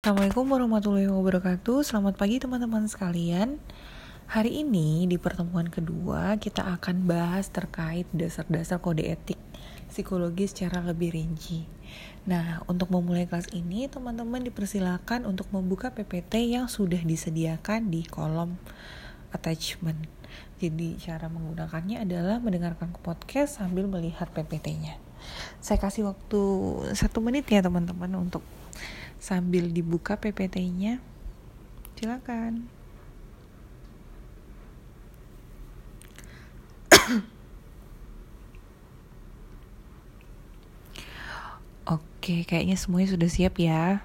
Assalamualaikum warahmatullahi wabarakatuh. Selamat pagi teman-teman sekalian. Hari ini di pertemuan kedua Kita akan bahas terkait dasar-dasar kode etik Psikologi secara lebih rinci. Nah untuk memulai kelas ini Teman-teman dipersilakan untuk membuka PPT Yang sudah disediakan di kolom attachment. Jadi cara menggunakannya adalah Mendengarkan podcast sambil melihat PPT-nya Saya kasih waktu satu menit ya teman-teman Untuk sambil dibuka PPT-nya. Silakan. Oke, kayaknya semuanya sudah siap ya.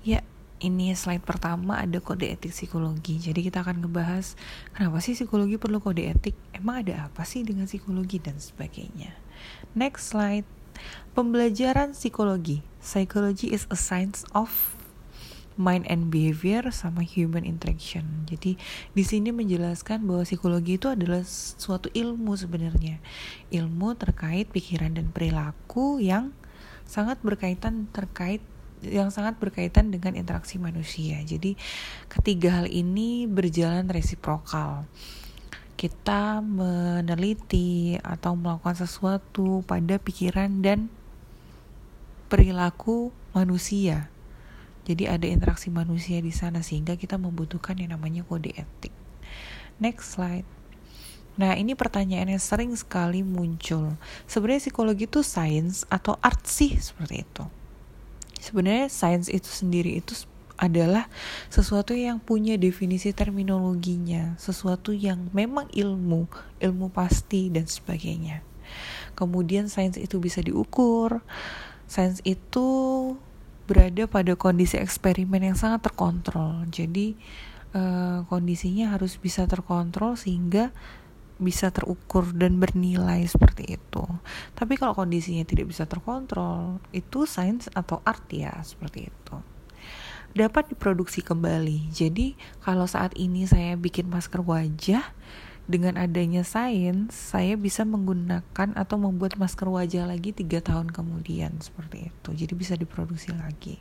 Ya, ini slide pertama ada kode etik psikologi. Jadi kita akan ngebahas kenapa sih psikologi perlu kode etik? Emang ada apa sih dengan psikologi dan sebagainya. Next slide. Pembelajaran psikologi. Psychology is a science of mind and behavior sama human interaction. Jadi di sini menjelaskan bahwa psikologi itu adalah suatu ilmu sebenarnya. Ilmu terkait pikiran dan perilaku yang sangat berkaitan terkait yang sangat berkaitan dengan interaksi manusia. Jadi ketiga hal ini berjalan resiprokal kita meneliti atau melakukan sesuatu pada pikiran dan perilaku manusia. Jadi ada interaksi manusia di sana sehingga kita membutuhkan yang namanya kode etik. Next slide. Nah, ini pertanyaan yang sering sekali muncul. Sebenarnya psikologi itu sains atau art sih seperti itu. Sebenarnya sains itu sendiri itu adalah sesuatu yang punya definisi terminologinya, sesuatu yang memang ilmu, ilmu pasti dan sebagainya. Kemudian sains itu bisa diukur. Sains itu berada pada kondisi eksperimen yang sangat terkontrol. Jadi uh, kondisinya harus bisa terkontrol sehingga bisa terukur dan bernilai seperti itu. Tapi kalau kondisinya tidak bisa terkontrol, itu sains atau art ya seperti itu dapat diproduksi kembali. Jadi, kalau saat ini saya bikin masker wajah dengan adanya sains, saya bisa menggunakan atau membuat masker wajah lagi tiga tahun kemudian seperti itu. Jadi bisa diproduksi lagi.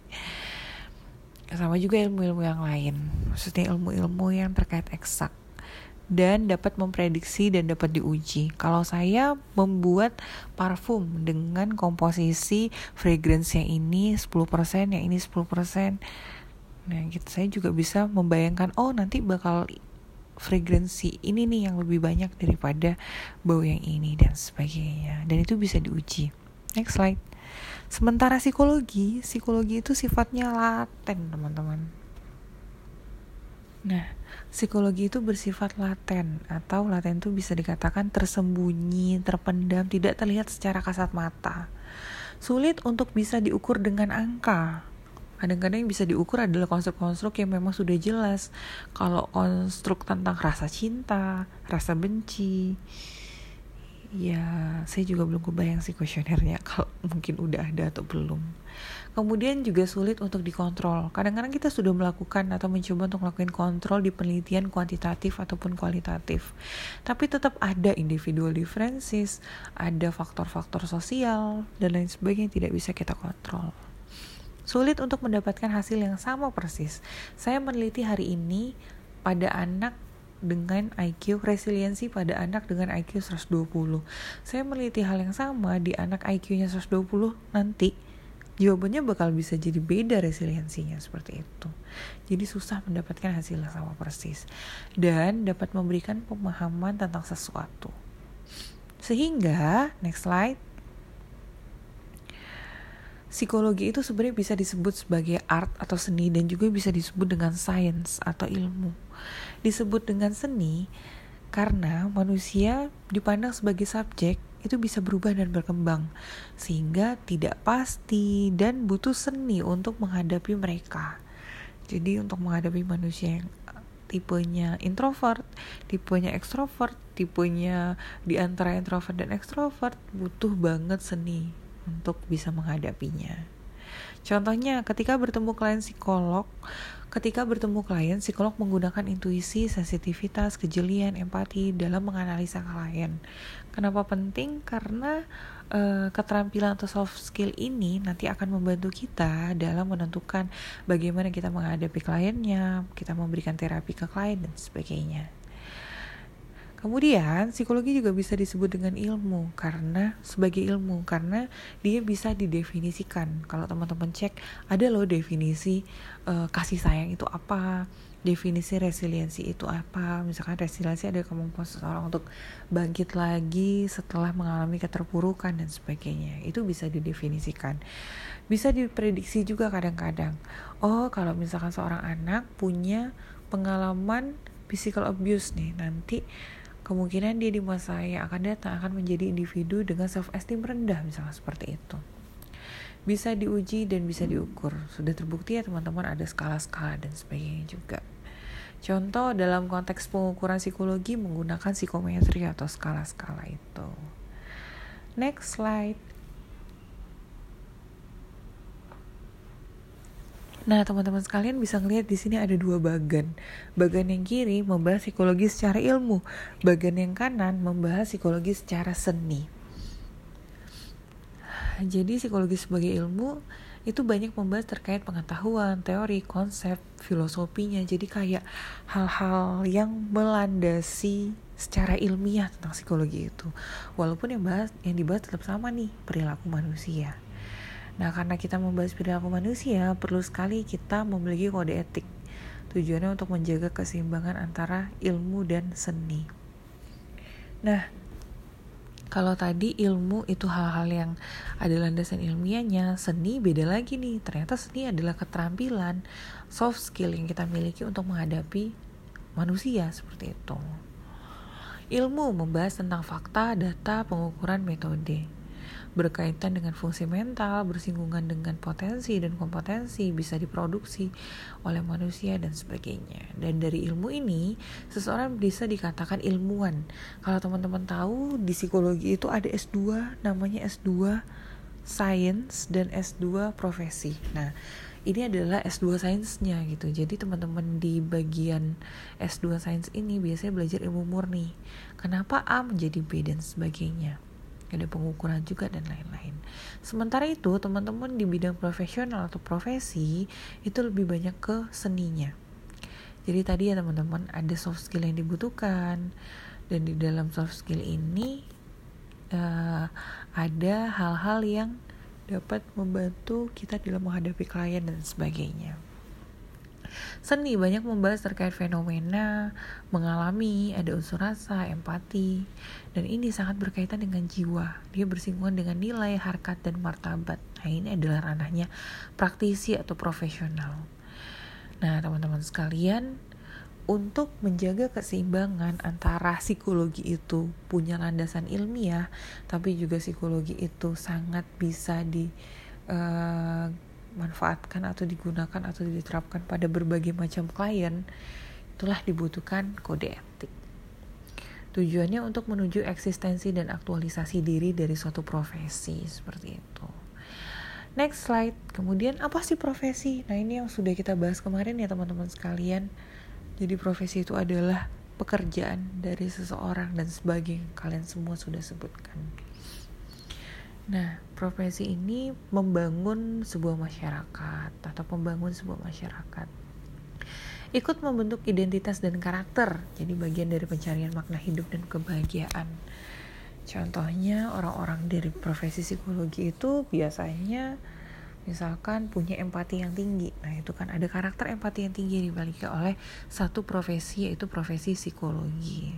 Sama juga ilmu-ilmu yang lain, maksudnya ilmu-ilmu yang terkait eksak dan dapat memprediksi dan dapat diuji. Kalau saya membuat parfum dengan komposisi fragrance yang ini 10%, yang ini 10%, Nah, gitu saya juga bisa membayangkan oh nanti bakal fragransi ini nih yang lebih banyak daripada bau yang ini dan sebagainya. Dan itu bisa diuji. Next slide. Sementara psikologi, psikologi itu sifatnya laten, teman-teman. Nah, psikologi itu bersifat laten atau laten itu bisa dikatakan tersembunyi, terpendam, tidak terlihat secara kasat mata. Sulit untuk bisa diukur dengan angka kadang-kadang yang bisa diukur adalah konstruk-konstruk yang memang sudah jelas. Kalau konstruk tentang rasa cinta rasa benci ya saya juga belum kebayang sih kuesionernya kalau mungkin udah ada atau belum. Kemudian juga sulit untuk dikontrol. Kadang-kadang kita sudah melakukan atau mencoba untuk melakukan kontrol di penelitian kuantitatif ataupun kualitatif. Tapi tetap ada individual differences ada faktor-faktor sosial dan lain sebagainya yang tidak bisa kita kontrol Sulit untuk mendapatkan hasil yang sama persis. Saya meneliti hari ini pada anak dengan IQ resiliensi pada anak dengan IQ 120. Saya meneliti hal yang sama di anak IQ-nya 120 nanti jawabannya bakal bisa jadi beda resiliensinya seperti itu. Jadi susah mendapatkan hasil yang sama persis dan dapat memberikan pemahaman tentang sesuatu. Sehingga next slide psikologi itu sebenarnya bisa disebut sebagai art atau seni dan juga bisa disebut dengan sains atau ilmu. Disebut dengan seni karena manusia dipandang sebagai subjek itu bisa berubah dan berkembang sehingga tidak pasti dan butuh seni untuk menghadapi mereka. Jadi untuk menghadapi manusia yang tipenya introvert, tipenya ekstrovert, tipenya di antara introvert dan ekstrovert butuh banget seni untuk bisa menghadapinya. Contohnya, ketika bertemu klien psikolog, ketika bertemu klien, psikolog menggunakan intuisi, sensitivitas, kejelian, empati dalam menganalisa klien. Kenapa penting? Karena uh, keterampilan atau soft skill ini nanti akan membantu kita dalam menentukan bagaimana kita menghadapi kliennya, kita memberikan terapi ke klien dan sebagainya. Kemudian psikologi juga bisa disebut dengan ilmu karena sebagai ilmu karena dia bisa didefinisikan. Kalau teman-teman cek ada loh definisi uh, kasih sayang itu apa, definisi resiliensi itu apa. Misalkan resiliensi ada kemampuan seseorang untuk bangkit lagi setelah mengalami keterpurukan dan sebagainya. Itu bisa didefinisikan. Bisa diprediksi juga kadang-kadang. Oh, kalau misalkan seorang anak punya pengalaman physical abuse nih, nanti kemungkinan dia di masa yang akan datang akan menjadi individu dengan self esteem rendah misalnya seperti itu. Bisa diuji dan bisa diukur. Sudah terbukti ya teman-teman ada skala-skala dan sebagainya juga. Contoh dalam konteks pengukuran psikologi menggunakan psikometri atau skala-skala itu. Next slide Nah, teman-teman sekalian bisa ngelihat di sini ada dua bagan. Bagan yang kiri membahas psikologi secara ilmu, bagan yang kanan membahas psikologi secara seni. Jadi psikologi sebagai ilmu itu banyak membahas terkait pengetahuan, teori, konsep, filosofinya. Jadi kayak hal-hal yang melandasi secara ilmiah tentang psikologi itu. Walaupun yang bahas yang dibahas tetap sama nih, perilaku manusia. Nah, karena kita membahas perilaku manusia, perlu sekali kita memiliki kode etik. Tujuannya untuk menjaga keseimbangan antara ilmu dan seni. Nah, kalau tadi ilmu itu hal-hal yang ada landasan ilmiahnya, seni beda lagi nih. Ternyata seni adalah keterampilan, soft skill yang kita miliki untuk menghadapi manusia seperti itu. Ilmu membahas tentang fakta, data, pengukuran, metode berkaitan dengan fungsi mental, bersinggungan dengan potensi dan kompetensi bisa diproduksi oleh manusia dan sebagainya. Dan dari ilmu ini, seseorang bisa dikatakan ilmuwan. Kalau teman-teman tahu di psikologi itu ada S2 namanya S2 Science dan S2 Profesi. Nah, ini adalah S2 sainsnya gitu. Jadi teman-teman di bagian S2 sains ini biasanya belajar ilmu murni. Kenapa A menjadi B dan sebagainya ada pengukuran juga dan lain-lain. Sementara itu, teman-teman di bidang profesional atau profesi itu lebih banyak ke seninya. Jadi tadi ya teman-teman ada soft skill yang dibutuhkan dan di dalam soft skill ini uh, ada hal-hal yang dapat membantu kita dalam menghadapi klien dan sebagainya. Seni banyak membahas terkait fenomena, mengalami, ada unsur rasa, empati, dan ini sangat berkaitan dengan jiwa. Dia bersinggungan dengan nilai, harkat, dan martabat. Nah ini adalah ranahnya praktisi atau profesional. Nah teman-teman sekalian, untuk menjaga keseimbangan antara psikologi itu punya landasan ilmiah, tapi juga psikologi itu sangat bisa di uh, dimanfaatkan atau digunakan atau diterapkan pada berbagai macam klien, itulah dibutuhkan kode etik. Tujuannya untuk menuju eksistensi dan aktualisasi diri dari suatu profesi seperti itu. Next slide. Kemudian apa sih profesi? Nah, ini yang sudah kita bahas kemarin ya teman-teman sekalian. Jadi profesi itu adalah pekerjaan dari seseorang dan sebagai kalian semua sudah sebutkan. Nah, profesi ini membangun sebuah masyarakat atau membangun sebuah masyarakat. Ikut membentuk identitas dan karakter, jadi bagian dari pencarian makna hidup dan kebahagiaan. Contohnya orang-orang dari profesi psikologi itu biasanya misalkan punya empati yang tinggi. Nah, itu kan ada karakter empati yang tinggi dimiliki oleh satu profesi yaitu profesi psikologi.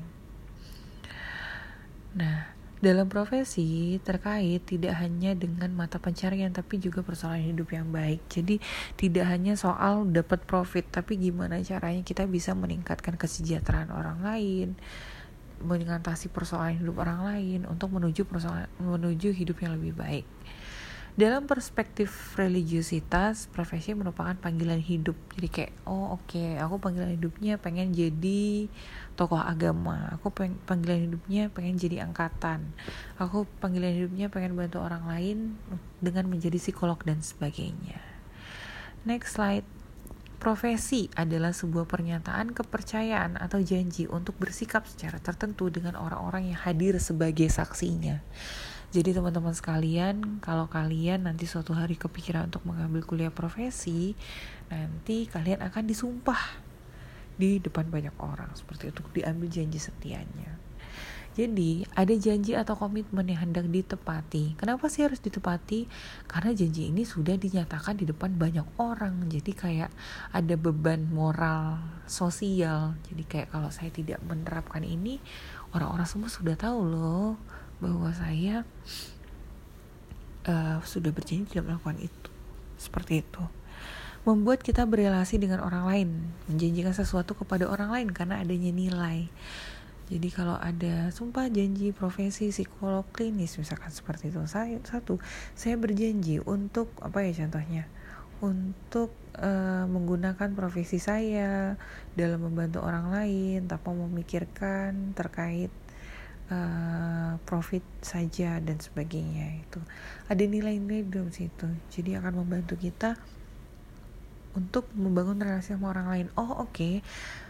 Nah, dalam profesi terkait tidak hanya dengan mata pencarian tapi juga persoalan hidup yang baik. Jadi tidak hanya soal dapat profit tapi gimana caranya kita bisa meningkatkan kesejahteraan orang lain, mengatasi persoalan hidup orang lain untuk menuju persoalan menuju hidup yang lebih baik. Dalam perspektif religiusitas profesi merupakan panggilan hidup. Jadi kayak oh oke okay, aku panggilan hidupnya pengen jadi tokoh agama. Aku peng panggilan hidupnya pengen jadi angkatan. Aku panggilan hidupnya pengen bantu orang lain dengan menjadi psikolog dan sebagainya. Next slide. Profesi adalah sebuah pernyataan kepercayaan atau janji untuk bersikap secara tertentu dengan orang-orang yang hadir sebagai saksinya. Jadi teman-teman sekalian, kalau kalian nanti suatu hari kepikiran untuk mengambil kuliah profesi, nanti kalian akan disumpah di depan banyak orang seperti itu diambil janji setianya. Jadi ada janji atau komitmen yang hendak ditepati. Kenapa sih harus ditepati? Karena janji ini sudah dinyatakan di depan banyak orang. Jadi kayak ada beban moral sosial. Jadi kayak kalau saya tidak menerapkan ini, orang-orang semua sudah tahu loh bahwa saya uh, sudah berjanji tidak melakukan itu seperti itu. Membuat kita berrelasi dengan orang lain menjanjikan sesuatu kepada orang lain karena adanya nilai. Jadi kalau ada sumpah janji profesi psikolog klinis misalkan seperti itu. Saya satu saya berjanji untuk apa ya contohnya? Untuk uh, menggunakan profesi saya dalam membantu orang lain tanpa memikirkan terkait uh, profit saja dan sebagainya itu ada nilai-nilai dalam situ. Jadi akan membantu kita untuk membangun relasi sama orang lain. Oh oke. Okay.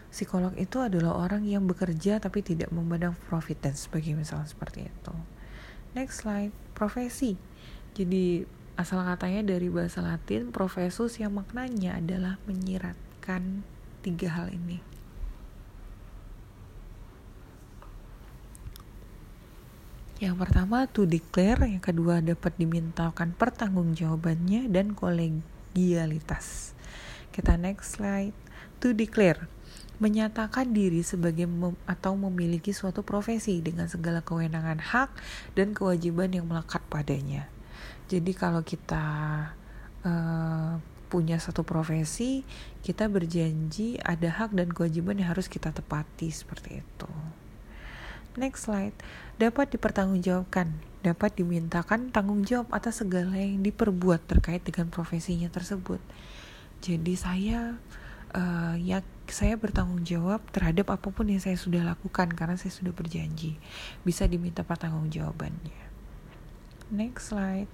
psikolog itu adalah orang yang bekerja tapi tidak memandang profit dan sebagainya misalnya seperti itu. Next slide. Profesi. Jadi asal katanya dari bahasa Latin profesus yang maknanya adalah menyiratkan tiga hal ini Yang pertama to declare, yang kedua dapat dimintakan pertanggungjawabannya dan kolegialitas. Kita next slide. To declare menyatakan diri sebagai mem atau memiliki suatu profesi dengan segala kewenangan hak dan kewajiban yang melekat padanya. Jadi kalau kita uh, punya satu profesi, kita berjanji ada hak dan kewajiban yang harus kita tepati seperti itu. Next slide. Dapat dipertanggungjawabkan, dapat dimintakan tanggung jawab atas segala yang diperbuat terkait dengan profesinya tersebut. Jadi saya uh, ya saya bertanggung jawab terhadap apa pun yang saya sudah lakukan karena saya sudah berjanji. Bisa diminta pertanggungjawabannya. Next slide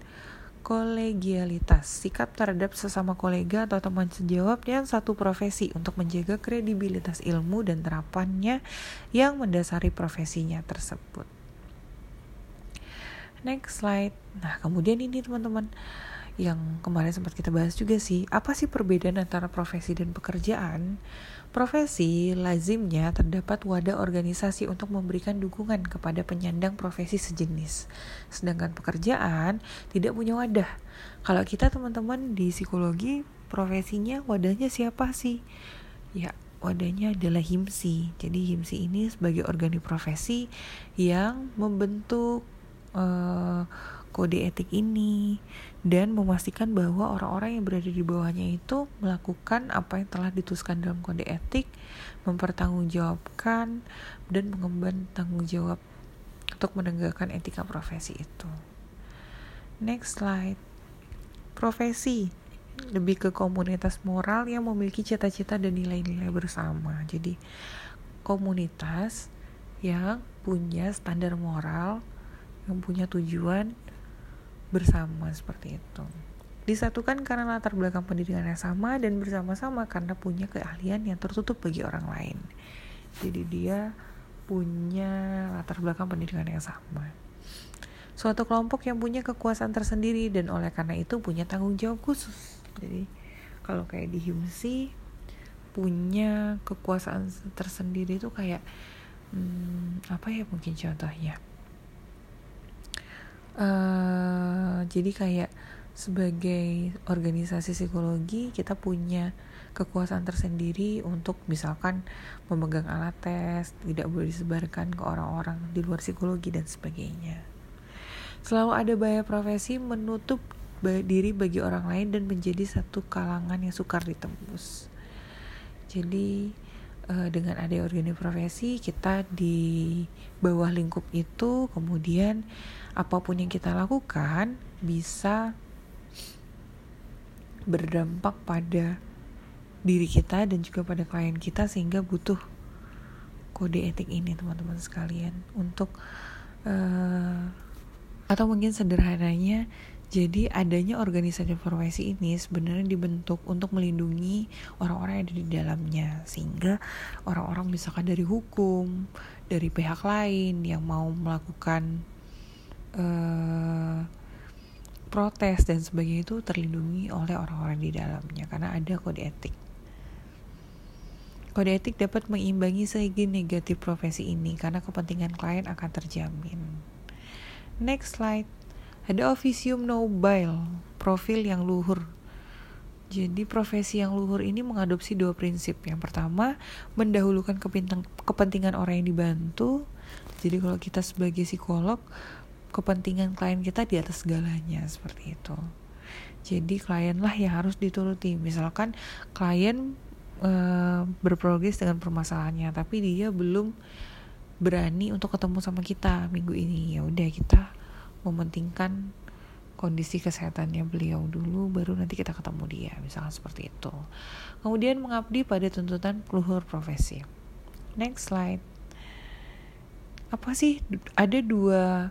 kolegialitas, sikap terhadap sesama kolega atau teman sejawat yang satu profesi untuk menjaga kredibilitas ilmu dan terapannya yang mendasari profesinya tersebut. Next slide. Nah, kemudian ini teman-teman yang kemarin sempat kita bahas juga sih, apa sih perbedaan antara profesi dan pekerjaan? Profesi lazimnya terdapat wadah organisasi untuk memberikan dukungan kepada penyandang profesi sejenis. Sedangkan pekerjaan tidak punya wadah. Kalau kita teman-teman di psikologi, profesinya wadahnya siapa sih? Ya, wadahnya adalah HIMSI. Jadi HIMSI ini sebagai organisasi profesi yang membentuk uh, kode etik ini dan memastikan bahwa orang-orang yang berada di bawahnya itu melakukan apa yang telah dituliskan dalam kode etik, mempertanggungjawabkan dan mengemban tanggung jawab untuk menegakkan etika profesi itu. Next slide. Profesi lebih ke komunitas moral yang memiliki cita-cita dan nilai-nilai bersama. Jadi komunitas yang punya standar moral, yang punya tujuan bersama seperti itu. Disatukan karena latar belakang pendidikan yang sama dan bersama-sama karena punya keahlian yang tertutup bagi orang lain. Jadi dia punya latar belakang pendidikan yang sama. Suatu kelompok yang punya kekuasaan tersendiri dan oleh karena itu punya tanggung jawab khusus. Jadi kalau kayak di HIMSI punya kekuasaan tersendiri itu kayak hmm, apa ya mungkin contohnya? Uh, jadi kayak sebagai organisasi psikologi kita punya kekuasaan tersendiri untuk misalkan memegang alat tes tidak boleh disebarkan ke orang-orang di luar psikologi dan sebagainya. Selalu ada bahaya profesi menutup diri bagi orang lain dan menjadi satu kalangan yang sukar ditembus. Jadi uh, dengan ada organisasi profesi kita di bawah lingkup itu kemudian apa pun yang kita lakukan bisa berdampak pada diri kita dan juga pada klien kita sehingga butuh kode etik ini teman-teman sekalian. Untuk uh, atau mungkin sederhananya jadi adanya organisasi profesi ini sebenarnya dibentuk untuk melindungi orang-orang yang ada di dalamnya sehingga orang-orang misalkan dari hukum, dari pihak lain yang mau melakukan uh, protes dan sebagainya itu terlindungi oleh orang-orang di dalamnya karena ada kode etik. Kode etik dapat mengimbangi segi negatif profesi ini karena kepentingan klien akan terjamin. Next slide. Ada officium nobile, profil yang luhur. Jadi profesi yang luhur ini mengadopsi dua prinsip. Yang pertama, mendahulukan kepentingan orang yang dibantu. Jadi kalau kita sebagai psikolog, kepentingan klien kita di atas segalanya seperti itu. Jadi klienlah yang harus dituruti. Misalkan klien e, berprogres dengan permasalahannya, tapi dia belum berani untuk ketemu sama kita minggu ini. Ya udah kita mementingkan kondisi kesehatannya beliau dulu baru nanti kita ketemu dia misalkan seperti itu. Kemudian mengabdi pada tuntutan luhur profesi. Next slide. Apa sih? Ada dua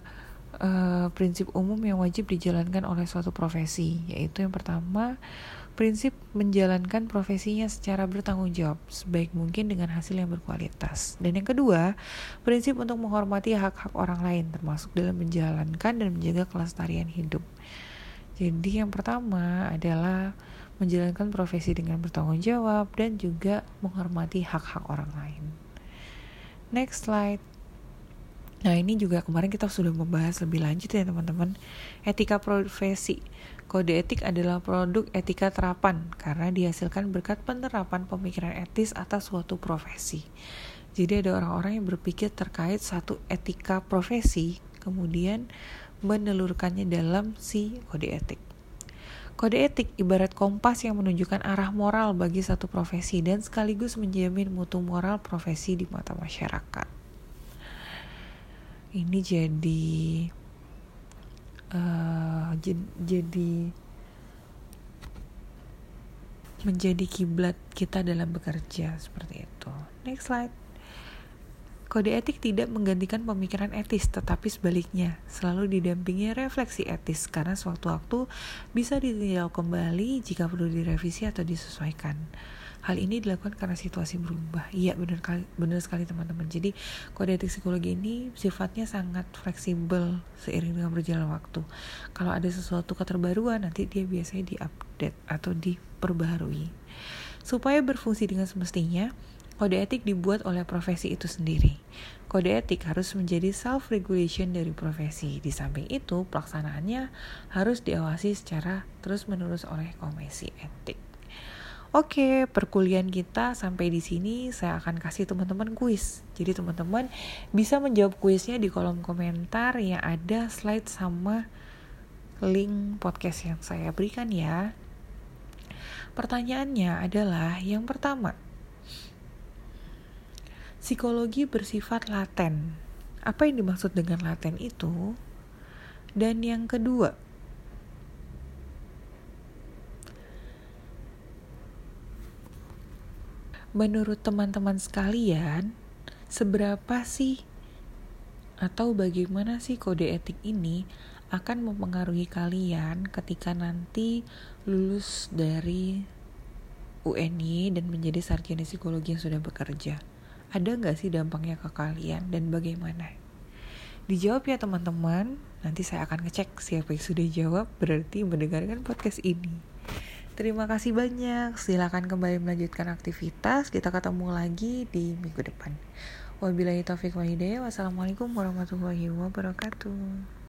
uh, prinsip umum yang wajib dijalankan oleh suatu profesi yaitu yang pertama prinsip menjalankan profesinya secara bertanggung jawab sebaik mungkin dengan hasil yang berkualitas. Dan yang kedua, prinsip untuk menghormati hak-hak orang lain termasuk dalam menjalankan dan menjaga kelestarian hidup. Jadi yang pertama adalah menjalankan profesi dengan bertanggung jawab dan juga menghormati hak-hak orang lain. Next slide. Nah ini juga kemarin kita sudah membahas lebih lanjut ya teman-teman Etika profesi Kode etik adalah produk etika terapan karena dihasilkan berkat penerapan pemikiran etis atas suatu profesi. Jadi ada orang-orang yang berpikir terkait satu etika profesi, kemudian menelurkannya dalam si kode etik. Kode etik ibarat kompas yang menunjukkan arah moral bagi satu profesi dan sekaligus menjamin mutu moral profesi di mata masyarakat. Ini jadi uh, jadi menjadi kiblat kita dalam bekerja seperti itu. Next slide. Kode etik tidak menggantikan pemikiran etis, tetapi sebaliknya selalu didampingi refleksi etis karena sewaktu-waktu bisa ditinjau kembali jika perlu direvisi atau disesuaikan. Hal ini dilakukan karena situasi berubah. Iya benar benar sekali teman-teman. Jadi kode etik psikologi ini sifatnya sangat fleksibel seiring dengan berjalan waktu. Kalau ada sesuatu keterbaruan nanti dia biasanya diupdate atau diperbaharui. Supaya berfungsi dengan semestinya, kode etik dibuat oleh profesi itu sendiri. Kode etik harus menjadi self-regulation dari profesi. Di samping itu, pelaksanaannya harus diawasi secara terus-menerus oleh komisi etik. Oke, perkuliahan kita sampai di sini saya akan kasih teman-teman kuis. Jadi teman-teman bisa menjawab kuisnya di kolom komentar yang ada slide sama link podcast yang saya berikan ya. Pertanyaannya adalah yang pertama. Psikologi bersifat laten. Apa yang dimaksud dengan laten itu? Dan yang kedua, menurut teman-teman sekalian, seberapa sih atau bagaimana sih kode etik ini akan mempengaruhi kalian ketika nanti lulus dari UNY dan menjadi sarjana psikologi yang sudah bekerja? Ada nggak sih dampaknya ke kalian dan bagaimana? Dijawab ya teman-teman, nanti saya akan ngecek siapa yang sudah jawab berarti mendengarkan podcast ini. Terima kasih banyak. Silakan kembali melanjutkan aktivitas. Kita ketemu lagi di minggu depan. Wabillahi taufiq wa hidayah. Wassalamualaikum warahmatullahi wabarakatuh.